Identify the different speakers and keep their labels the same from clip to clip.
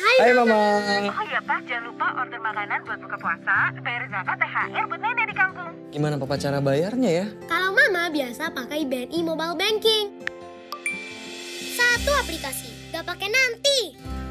Speaker 1: Hai Mama.
Speaker 2: Oh iya Pak, jangan lupa order makanan buat buka puasa, bayar zakat, THR buat nenek di kampung.
Speaker 1: Gimana Papa cara bayarnya ya?
Speaker 3: Kalau Mama biasa pakai BNI Mobile Banking. Satu aplikasi, gak pakai nanti.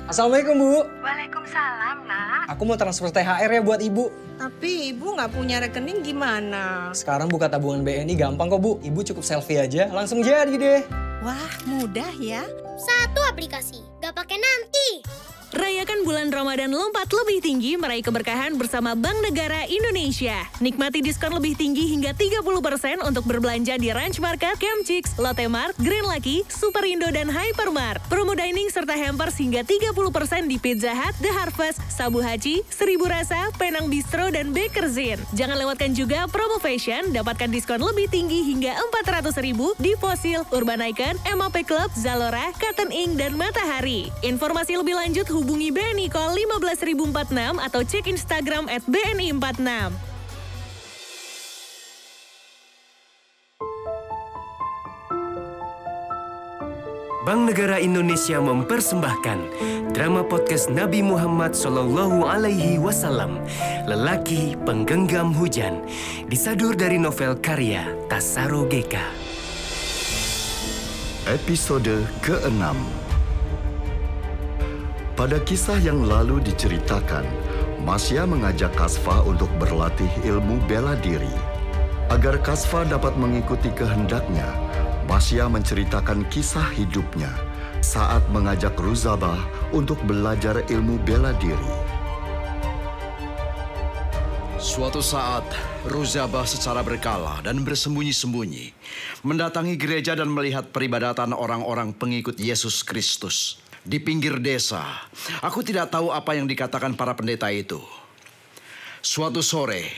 Speaker 1: Assalamualaikum Bu.
Speaker 2: Waalaikumsalam nak.
Speaker 1: Aku mau transfer THR ya buat Ibu.
Speaker 4: Tapi ibu nggak punya rekening gimana?
Speaker 1: Sekarang buka tabungan BNI gampang kok Bu. Ibu cukup selfie aja, langsung jadi deh.
Speaker 4: Wah, mudah ya.
Speaker 3: Satu aplikasi, gak pakai nanti.
Speaker 5: Rayakan bulan Ramadan lompat lebih tinggi meraih keberkahan bersama Bank Negara Indonesia. Nikmati diskon lebih tinggi hingga 30% untuk berbelanja di Ranch Market, Camp Chicks, Lotte Mart, Green Lucky, Superindo, dan Hypermart. Promo dining serta hampers hingga 30% di Pizza Hut, The Harvest, Sabu Haji, Seribu Rasa, Penang Bistro, dan Bakerzin. Jangan lewatkan juga promo fashion, dapatkan diskon lebih tinggi hingga 400 ribu di Fossil, Urban Icon, MAP Club, Zalora, Cotton Ink, dan Matahari. Informasi lebih lanjut hubungi BNI Call 15046 atau cek Instagram at BNI46.
Speaker 6: Bank Negara Indonesia mempersembahkan drama podcast Nabi Muhammad Sallallahu Alaihi Wasallam, Lelaki Penggenggam Hujan, disadur dari novel karya Tasaro Geka.
Speaker 7: Episode ke-6 Pada kisah yang lalu diceritakan, Masya mengajak Kasfa untuk berlatih ilmu bela diri. Agar Kasfa dapat mengikuti kehendaknya, Masya menceritakan kisah hidupnya saat mengajak Ruzabah untuk belajar ilmu bela diri.
Speaker 8: Suatu saat, Ruzabah secara berkala dan bersembunyi-sembunyi mendatangi gereja dan melihat peribadatan orang-orang pengikut Yesus Kristus di pinggir desa. Aku tidak tahu apa yang dikatakan para pendeta itu. Suatu sore,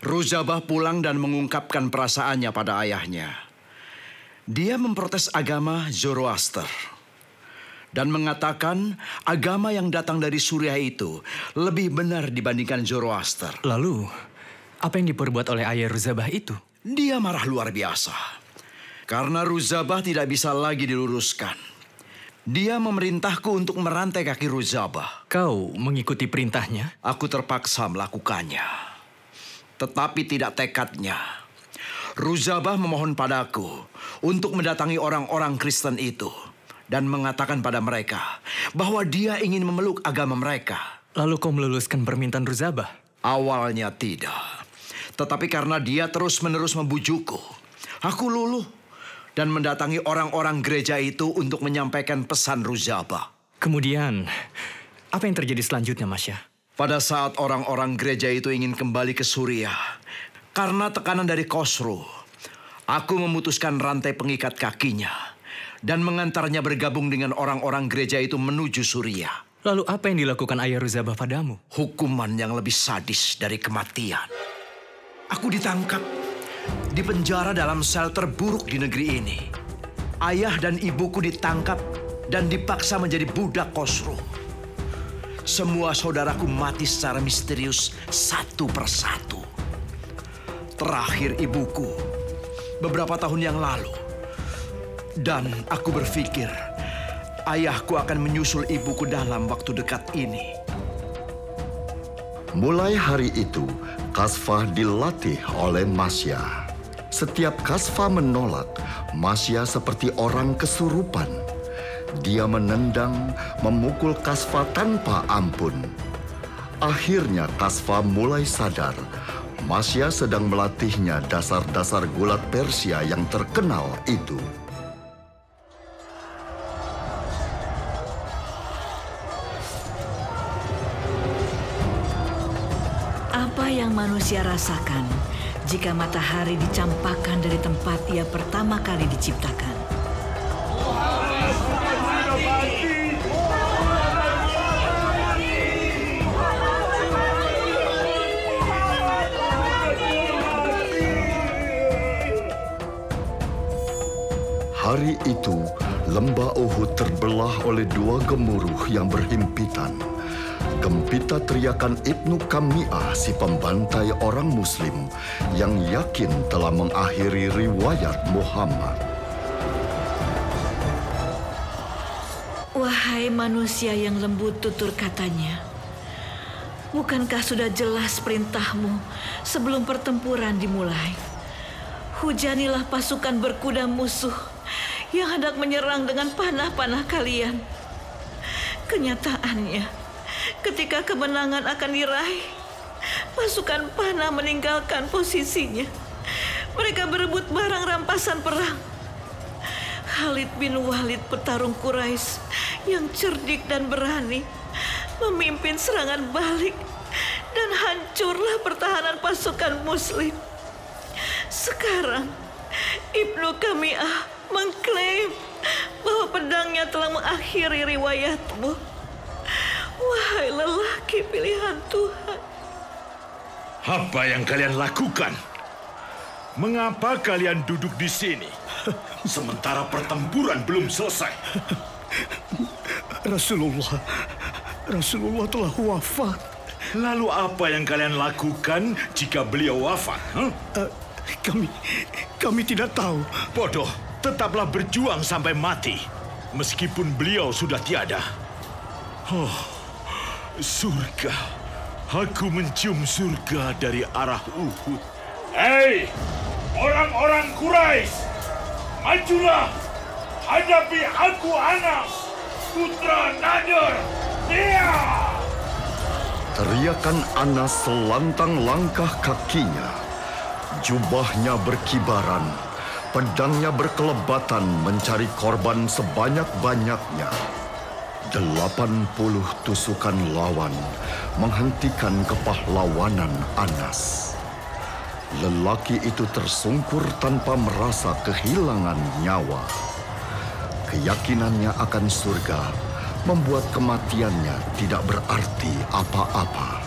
Speaker 8: Ruzabah pulang dan mengungkapkan perasaannya pada ayahnya. Dia memprotes agama Zoroaster dan mengatakan agama yang datang dari Suriah itu lebih benar dibandingkan Zoroaster.
Speaker 9: Lalu, apa yang diperbuat oleh ayah Ruzabah itu?
Speaker 8: Dia marah luar biasa karena Ruzabah tidak bisa lagi diluruskan. Dia memerintahku untuk merantai kaki Ruzabah.
Speaker 9: Kau mengikuti perintahnya?
Speaker 8: Aku terpaksa melakukannya. Tetapi tidak tekadnya. Ruzabah memohon padaku untuk mendatangi orang-orang Kristen itu dan mengatakan pada mereka bahwa dia ingin memeluk agama mereka.
Speaker 9: Lalu kau meluluskan permintaan Ruzabah?
Speaker 8: Awalnya tidak. Tetapi karena dia terus-menerus membujukku, aku luluh dan mendatangi orang-orang gereja itu untuk menyampaikan pesan Ruzabah.
Speaker 9: Kemudian, apa yang terjadi selanjutnya, Masya?
Speaker 8: Pada saat orang-orang gereja itu ingin kembali ke Suriah, karena tekanan dari Kosru, aku memutuskan rantai pengikat kakinya dan mengantarnya bergabung dengan orang-orang gereja itu menuju Suriah.
Speaker 9: Lalu apa yang dilakukan ayah Ruzabah padamu?
Speaker 8: Hukuman yang lebih sadis dari kematian. Aku ditangkap, dipenjara dalam sel terburuk di negeri ini. Ayah dan ibuku ditangkap dan dipaksa menjadi budak Kosru. Semua saudaraku mati secara misterius satu persatu. Terakhir ibuku beberapa tahun yang lalu. Dan aku berpikir ayahku akan menyusul ibuku dalam waktu dekat ini.
Speaker 7: Mulai hari itu, Kasfa dilatih oleh Masya. Setiap Kasfa menolak, Masya seperti orang kesurupan. Dia menendang, memukul Kasfa tanpa ampun. Akhirnya Kasfa mulai sadar, Masya sedang melatihnya dasar-dasar gulat Persia yang terkenal itu.
Speaker 10: Manusia rasakan jika matahari dicampakkan dari tempat ia pertama kali diciptakan?
Speaker 7: Hari itu, lembah Uhud terbelah oleh dua gemuruh yang berhimpitan. Gempita teriakan Ibnu Kami'ah si pembantai orang muslim yang yakin telah mengakhiri riwayat Muhammad.
Speaker 10: Wahai manusia yang lembut tutur katanya, bukankah sudah jelas perintahmu sebelum pertempuran dimulai? Hujanilah pasukan berkuda musuh yang hendak menyerang dengan panah-panah kalian. Kenyataannya, ketika kemenangan akan diraih, pasukan panah meninggalkan posisinya. Mereka berebut barang rampasan perang. Khalid bin Walid petarung Quraisy yang cerdik dan berani memimpin serangan balik dan hancurlah pertahanan pasukan muslim. Sekarang Ibnu Kami'ah mengklaim bahwa pedangnya telah mengakhiri riwayatmu. Wahai lelaki pilihan Tuhan.
Speaker 11: Apa yang kalian lakukan? Mengapa kalian duduk di sini? Sementara pertempuran belum selesai.
Speaker 12: Rasulullah, Rasulullah telah wafat.
Speaker 11: Lalu apa yang kalian lakukan jika beliau wafat? Huh?
Speaker 12: Uh, kami, kami tidak tahu.
Speaker 11: Bodoh, tetaplah berjuang sampai mati. Meskipun beliau sudah tiada. Oh, surga. Aku mencium surga dari arah Uhud. Hei, orang-orang Quraisy, majulah, hadapi aku Anas, putra Nadir. Dia!
Speaker 7: Teriakan Anas selantang langkah kakinya. Jubahnya berkibaran, pedangnya berkelebatan mencari korban sebanyak-banyaknya. Delapan puluh tusukan lawan menghentikan kepahlawanan Anas. Lelaki itu tersungkur tanpa merasa kehilangan nyawa. Keyakinannya akan surga membuat kematiannya tidak berarti apa-apa.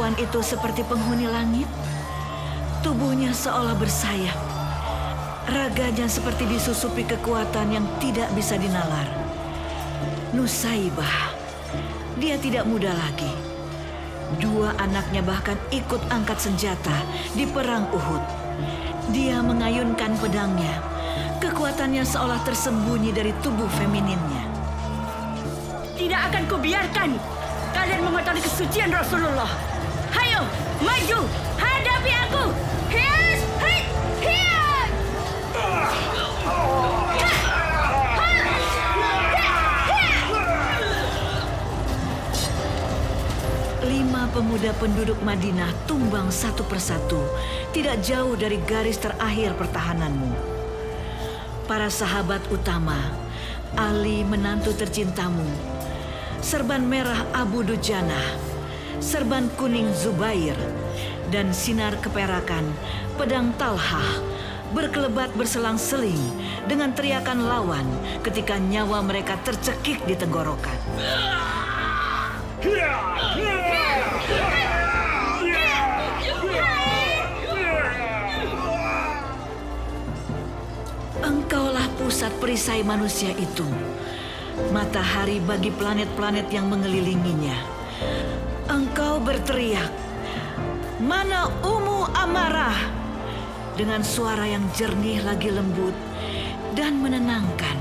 Speaker 10: Perempuan itu seperti penghuni langit? Tubuhnya seolah bersayap. Raganya seperti disusupi kekuatan yang tidak bisa dinalar. Nusaibah. Dia tidak muda lagi. Dua anaknya bahkan ikut angkat senjata di perang Uhud. Dia mengayunkan pedangnya. Kekuatannya seolah tersembunyi dari tubuh femininnya.
Speaker 5: Tidak akan kubiarkan kalian mengotori kesucian Rasulullah. Maju, hadapi aku. Hias, hai, hias.
Speaker 10: Lima pemuda penduduk Madinah tumbang satu persatu, tidak jauh dari garis terakhir pertahananmu. Para sahabat utama, Ali menantu tercintamu, serban merah Abu Dujana, serban kuning Zubair, dan sinar keperakan pedang Talhah berkelebat berselang-seling dengan teriakan lawan ketika nyawa mereka tercekik di tenggorokan. Engkaulah pusat perisai manusia itu. Matahari bagi planet-planet yang mengelilinginya. Berteriak, Mana Umu Amarah? Dengan suara yang jernih lagi lembut dan menenangkan,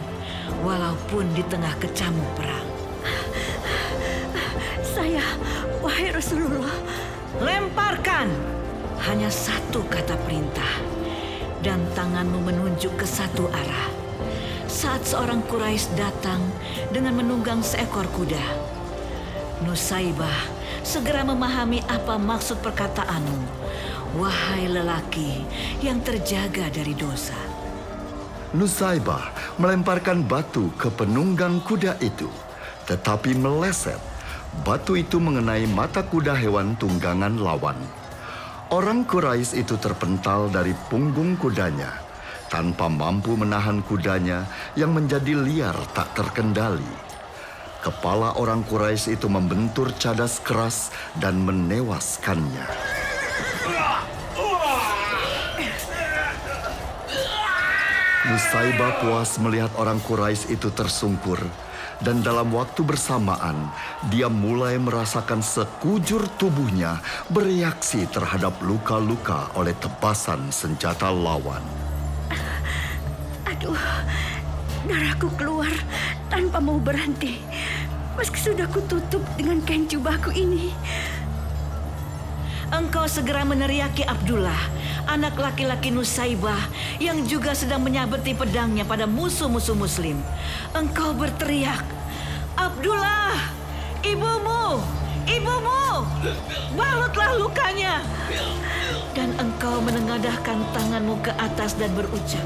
Speaker 10: walaupun di tengah kecamuk perang.
Speaker 5: Saya, wahai Rasulullah,
Speaker 10: Lemparkan! Hanya satu kata perintah. Dan tanganmu menunjuk ke satu arah. Saat seorang Quraisy datang dengan menunggang seekor kuda. Nusaibah segera memahami apa maksud perkataanmu. Wahai lelaki yang terjaga dari dosa.
Speaker 7: Nusaibah melemparkan batu ke penunggang kuda itu, tetapi meleset. Batu itu mengenai mata kuda hewan tunggangan lawan. Orang Quraisy itu terpental dari punggung kudanya, tanpa mampu menahan kudanya yang menjadi liar tak terkendali. Kepala orang Quraisy itu membentur cadas keras dan menewaskannya. Nusaibah puas melihat orang Quraisy itu tersungkur dan dalam waktu bersamaan dia mulai merasakan sekujur tubuhnya bereaksi terhadap luka-luka oleh tebasan senjata lawan.
Speaker 13: Aduh, darahku keluar tanpa mau berhenti. Meski sudah kututup dengan kain jubahku ini.
Speaker 10: Engkau segera meneriaki Abdullah, anak laki-laki Nusaibah yang juga sedang menyabeti pedangnya pada musuh-musuh muslim. Engkau berteriak, Abdullah, ibumu, ibumu, balutlah lukanya. Dan engkau menengadahkan tanganmu ke atas dan berucap,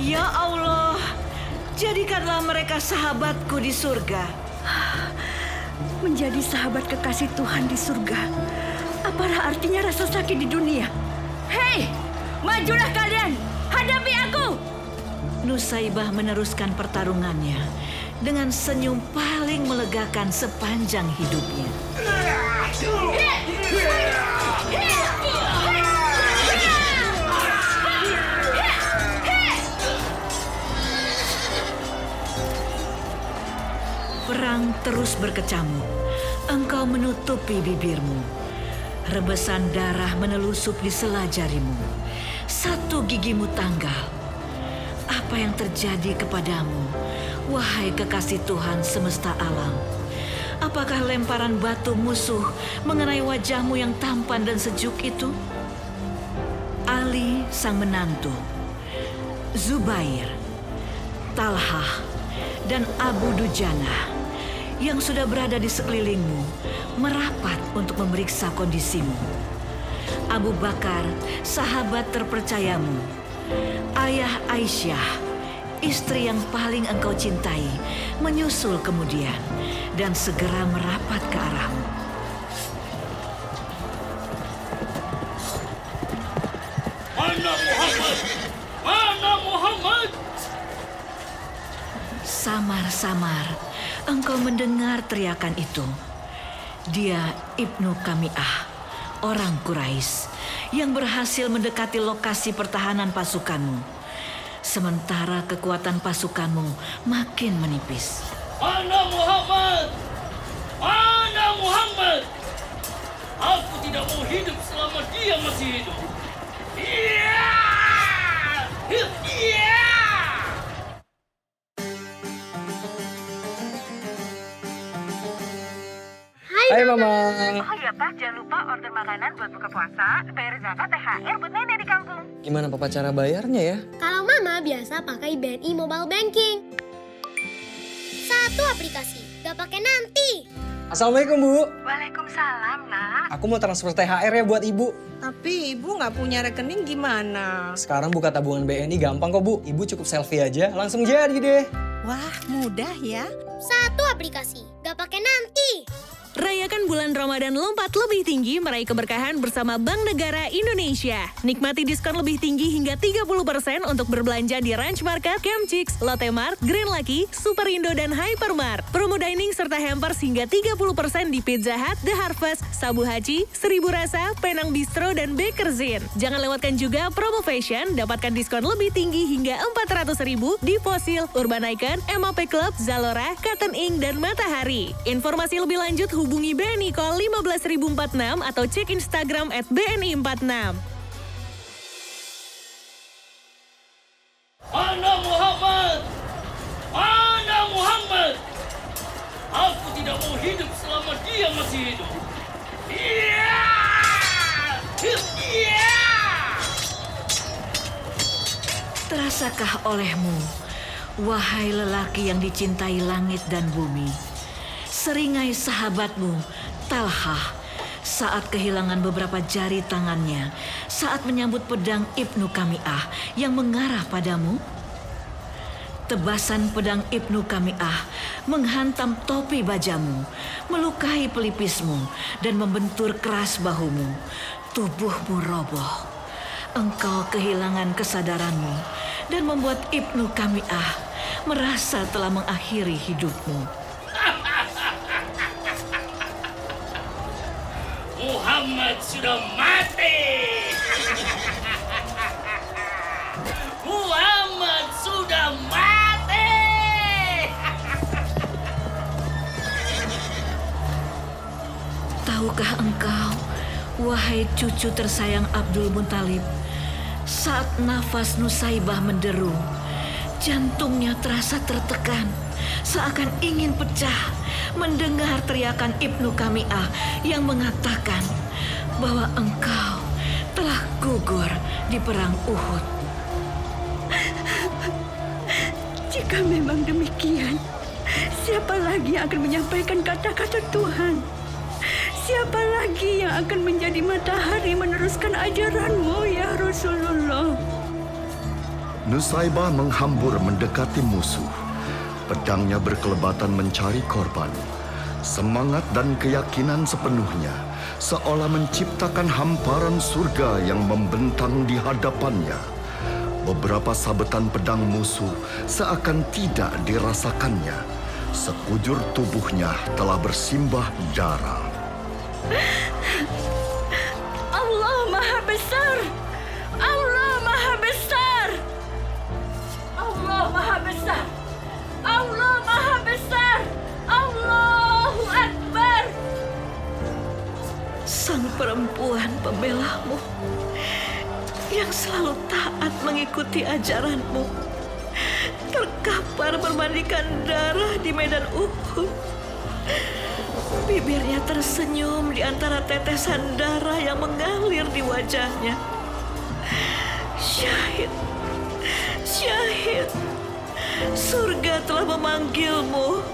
Speaker 10: Ya Allah, jadikanlah mereka sahabatku di surga.
Speaker 13: Menjadi sahabat kekasih Tuhan di surga. Apalah artinya rasa sakit di dunia? Hei, majulah kalian, hadapi aku!
Speaker 10: Nusaibah meneruskan pertarungannya dengan senyum paling melegakan sepanjang hidupnya. Terus berkecamuk. Engkau menutupi bibirmu. Rebesan darah menelusup di sela jarimu. Satu gigimu tanggal. Apa yang terjadi kepadamu, wahai kekasih Tuhan semesta alam? Apakah lemparan batu musuh mengenai wajahmu yang tampan dan sejuk itu? Ali sang menantu, Zubair, Talhah, dan Abu Dujana yang sudah berada di sekelilingmu merapat untuk memeriksa kondisimu. Abu Bakar, sahabat terpercayamu, ayah Aisyah, istri yang paling engkau cintai, menyusul kemudian dan segera merapat ke arahmu.
Speaker 11: Mana Muhammad? Mana Muhammad?
Speaker 10: Samar-samar, engkau mendengar teriakan itu. Dia Ibnu Kamiah, orang Quraisy yang berhasil mendekati lokasi pertahanan pasukanmu. Sementara kekuatan pasukanmu makin menipis.
Speaker 11: Mana Muhammad? Mana Muhammad? Aku tidak mau hidup selama dia masih hidup. Iya! Iya!
Speaker 1: Hai Mama.
Speaker 2: Oh iya Pak, jangan lupa order makanan buat buka puasa, bayar zakat, THR buat nenek di kampung.
Speaker 1: Gimana papa cara bayarnya ya?
Speaker 3: Kalau mama biasa pakai BNI Mobile Banking. Satu aplikasi, gak pakai nanti.
Speaker 1: Assalamualaikum Bu.
Speaker 2: Waalaikumsalam, nak.
Speaker 1: Aku mau transfer THR ya buat Ibu.
Speaker 4: Tapi ibu nggak punya rekening gimana?
Speaker 1: Sekarang buka tabungan BNI gampang kok Bu. Ibu cukup selfie aja, langsung jadi deh.
Speaker 4: Wah, mudah ya.
Speaker 3: Satu aplikasi, gak pakai nanti.
Speaker 5: Rayakan bulan Ramadan lompat lebih tinggi meraih keberkahan bersama Bank Negara Indonesia. Nikmati diskon lebih tinggi hingga 30% untuk berbelanja di Ranch Market, Camp Chicks, Lotte Mart, Green Lucky, Superindo, dan Hypermart. Promo dining serta hampers hingga 30% di Pizza Hut, The Harvest, Sabu Haji, Seribu Rasa, Penang Bistro, dan Bakerzin. Jangan lewatkan juga promo fashion, dapatkan diskon lebih tinggi hingga 400 ribu di Fossil, Urban Icon, MAP Club, Zalora, Cotton Ink, dan Matahari. Informasi lebih lanjut hubungi BNI Call 15046 atau cek Instagram at BNI46.
Speaker 11: Mana Muhammad? Mana Muhammad? Aku tidak mau hidup selama dia masih hidup. Iya! Iya!
Speaker 10: Terasakah olehmu, wahai lelaki yang dicintai langit dan bumi, seringai sahabatmu, Talhah, saat kehilangan beberapa jari tangannya saat menyambut pedang Ibnu Kamiah yang mengarah padamu? Tebasan pedang Ibnu Kamiah menghantam topi bajamu, melukai pelipismu, dan membentur keras bahumu. Tubuhmu roboh. Engkau kehilangan kesadaranmu dan membuat Ibnu Kamiah merasa telah mengakhiri hidupmu.
Speaker 11: Muhammad sudah mati. Muhammad sudah mati.
Speaker 10: Tahukah engkau, wahai cucu tersayang Abdul Muntalib, saat nafas Nusaibah menderu, jantungnya terasa tertekan, seakan ingin pecah mendengar teriakan Ibnu Kamiah yang mengatakan, bahwa engkau telah gugur di perang Uhud.
Speaker 13: Jika memang demikian, siapa lagi yang akan menyampaikan kata-kata Tuhan? Siapa lagi yang akan menjadi matahari meneruskan ajaranmu ya Rasulullah?
Speaker 7: Nusaibah menghambur mendekati musuh. Pedangnya berkelebatan mencari korban. Semangat dan keyakinan sepenuhnya seolah menciptakan hamparan surga yang membentang di hadapannya. Beberapa sabetan pedang musuh seakan tidak dirasakannya. Sekujur tubuhnya telah bersimbah darah.
Speaker 10: Sang perempuan pembelamu yang selalu taat mengikuti ajaranmu terkapar bermandikan darah di medan Uhud. Bibirnya tersenyum di antara tetesan darah yang mengalir di wajahnya. Syahid, syahid, surga telah memanggilmu,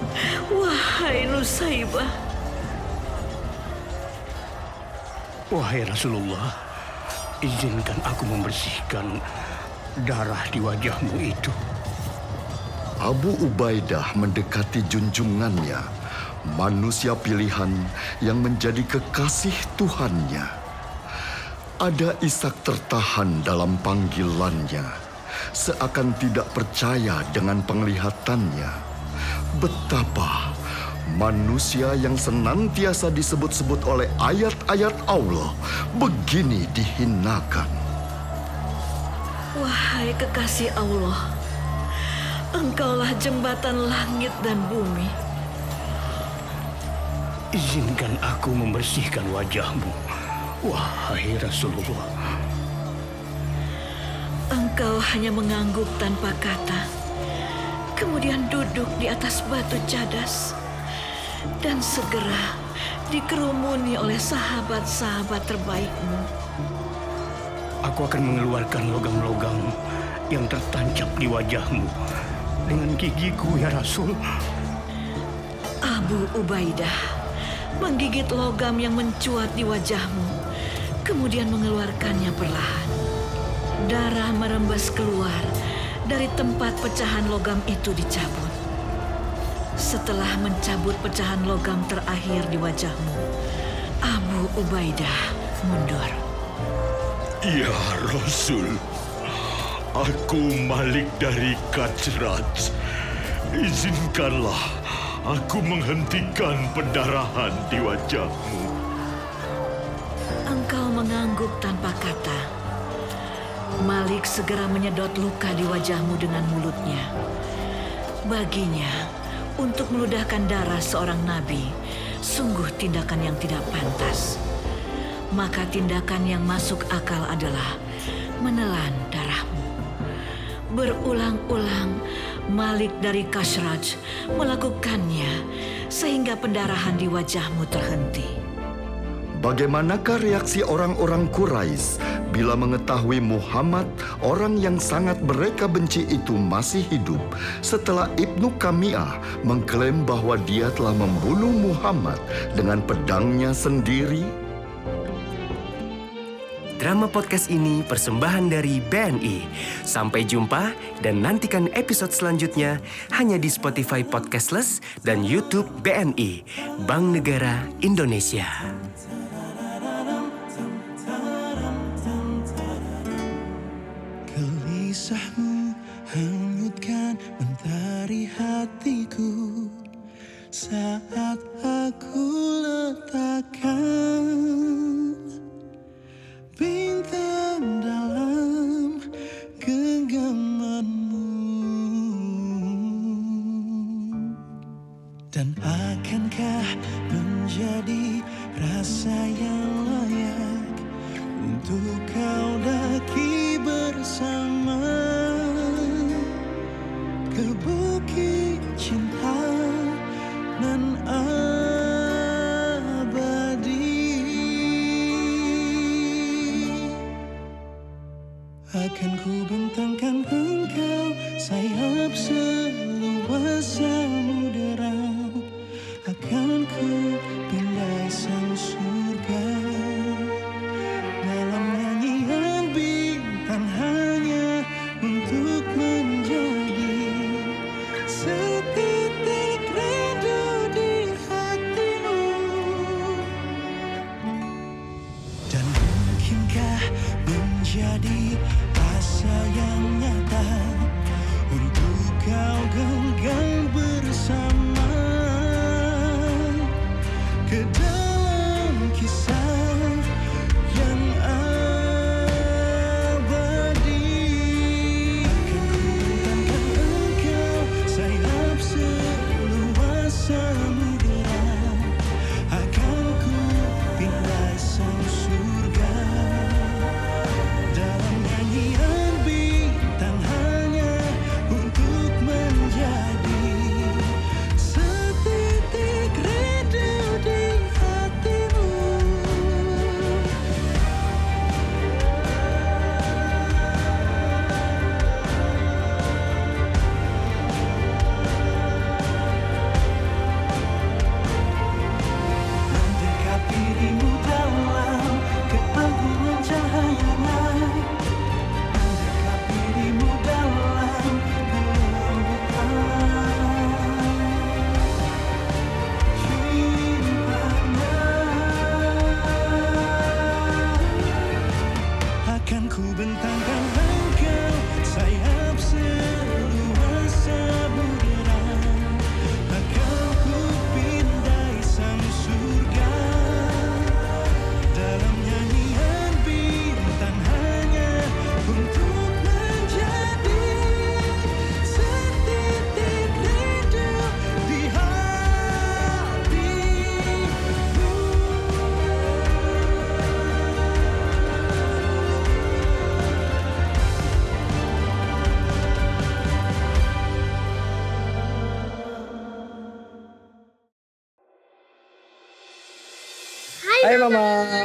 Speaker 10: wahai Nusaibah.
Speaker 12: Wahai Rasulullah, izinkan aku membersihkan darah di wajahmu itu.
Speaker 7: Abu Ubaidah mendekati junjungannya, manusia pilihan yang menjadi kekasih Tuhannya. Ada Ishak tertahan dalam panggilannya, seakan tidak percaya dengan penglihatannya. Betapa manusia yang senantiasa disebut-sebut oleh ayat-ayat Allah begini dihinakan.
Speaker 10: Wahai kekasih Allah, Engkaulah jembatan langit dan bumi.
Speaker 12: Izinkan aku membersihkan wajahmu, wahai Rasulullah.
Speaker 10: Engkau hanya mengangguk tanpa kata, kemudian duduk di atas batu cadas, dan segera dikerumuni oleh sahabat-sahabat terbaikmu.
Speaker 12: Aku akan mengeluarkan logam-logam yang tertancap di wajahmu dengan gigiku ya Rasul.
Speaker 10: Abu Ubaidah menggigit logam yang mencuat di wajahmu, kemudian mengeluarkannya perlahan. Darah merembes keluar dari tempat pecahan logam itu dicabut. Setelah mencabut pecahan logam terakhir di wajahmu, Abu Ubaidah mundur.
Speaker 11: Ya Rasul, aku Malik dari Kajraj. Izinkanlah aku menghentikan pendarahan di wajahmu.
Speaker 10: Engkau mengangguk tanpa kata. Malik segera menyedot luka di wajahmu dengan mulutnya. Baginya, untuk meludahkan darah seorang nabi, sungguh tindakan yang tidak pantas. Maka tindakan yang masuk akal adalah menelan darahmu. Berulang-ulang, Malik dari Kashraj melakukannya sehingga pendarahan di wajahmu terhenti.
Speaker 7: Bagaimanakah reaksi orang-orang Quraisy bila mengetahui Muhammad, orang yang sangat mereka benci itu masih hidup setelah Ibnu Kami'ah mengklaim bahwa dia telah membunuh Muhammad dengan pedangnya sendiri?
Speaker 6: Drama podcast ini persembahan dari BNI. Sampai jumpa dan nantikan episode selanjutnya hanya di Spotify Podcastless dan YouTube BNI, Bank Negara Indonesia.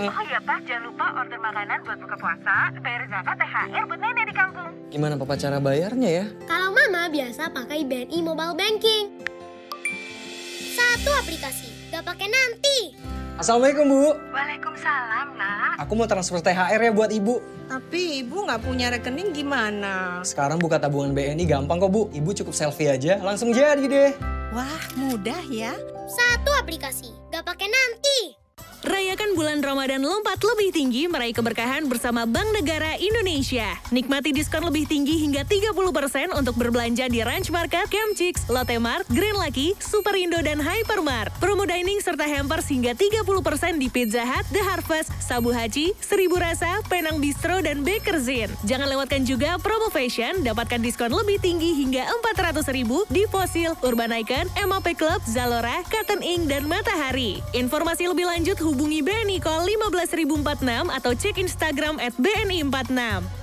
Speaker 2: Oh iya Pak, jangan lupa order makanan buat buka puasa, bayar zakat, THR buat nenek di kampung.
Speaker 1: Gimana papa cara bayarnya ya?
Speaker 3: Kalau mama biasa pakai BNI Mobile Banking. Satu aplikasi, gak pakai nanti.
Speaker 1: Assalamualaikum Bu.
Speaker 2: Waalaikumsalam, nak.
Speaker 1: Aku mau transfer THR ya buat ibu.
Speaker 4: Tapi ibu nggak punya rekening gimana?
Speaker 1: Sekarang buka tabungan BNI gampang kok Bu. Ibu cukup selfie aja langsung jadi deh.
Speaker 4: Wah, mudah ya.
Speaker 3: Satu aplikasi, gak pakai nanti.
Speaker 5: Rayakan bulan Ramadan lompat lebih tinggi meraih keberkahan bersama Bank Negara Indonesia. Nikmati diskon lebih tinggi hingga 30% untuk berbelanja di Ranch Market, Camp Chicks, Lotte Mart, Green Lucky, Superindo, dan Hypermart. Promo dining serta hampers hingga 30% di Pizza Hut, The Harvest, Sabu Haji, Seribu Rasa, Penang Bistro, dan Baker Zin. Jangan lewatkan juga promo fashion, dapatkan diskon lebih tinggi hingga 400 ribu di Fossil, Urban Icon, MAP Club, Zalora, Cotton Ink, dan Matahari. Informasi lebih lanjut hubungi BNI Call 15046 atau cek Instagram at BNI 46.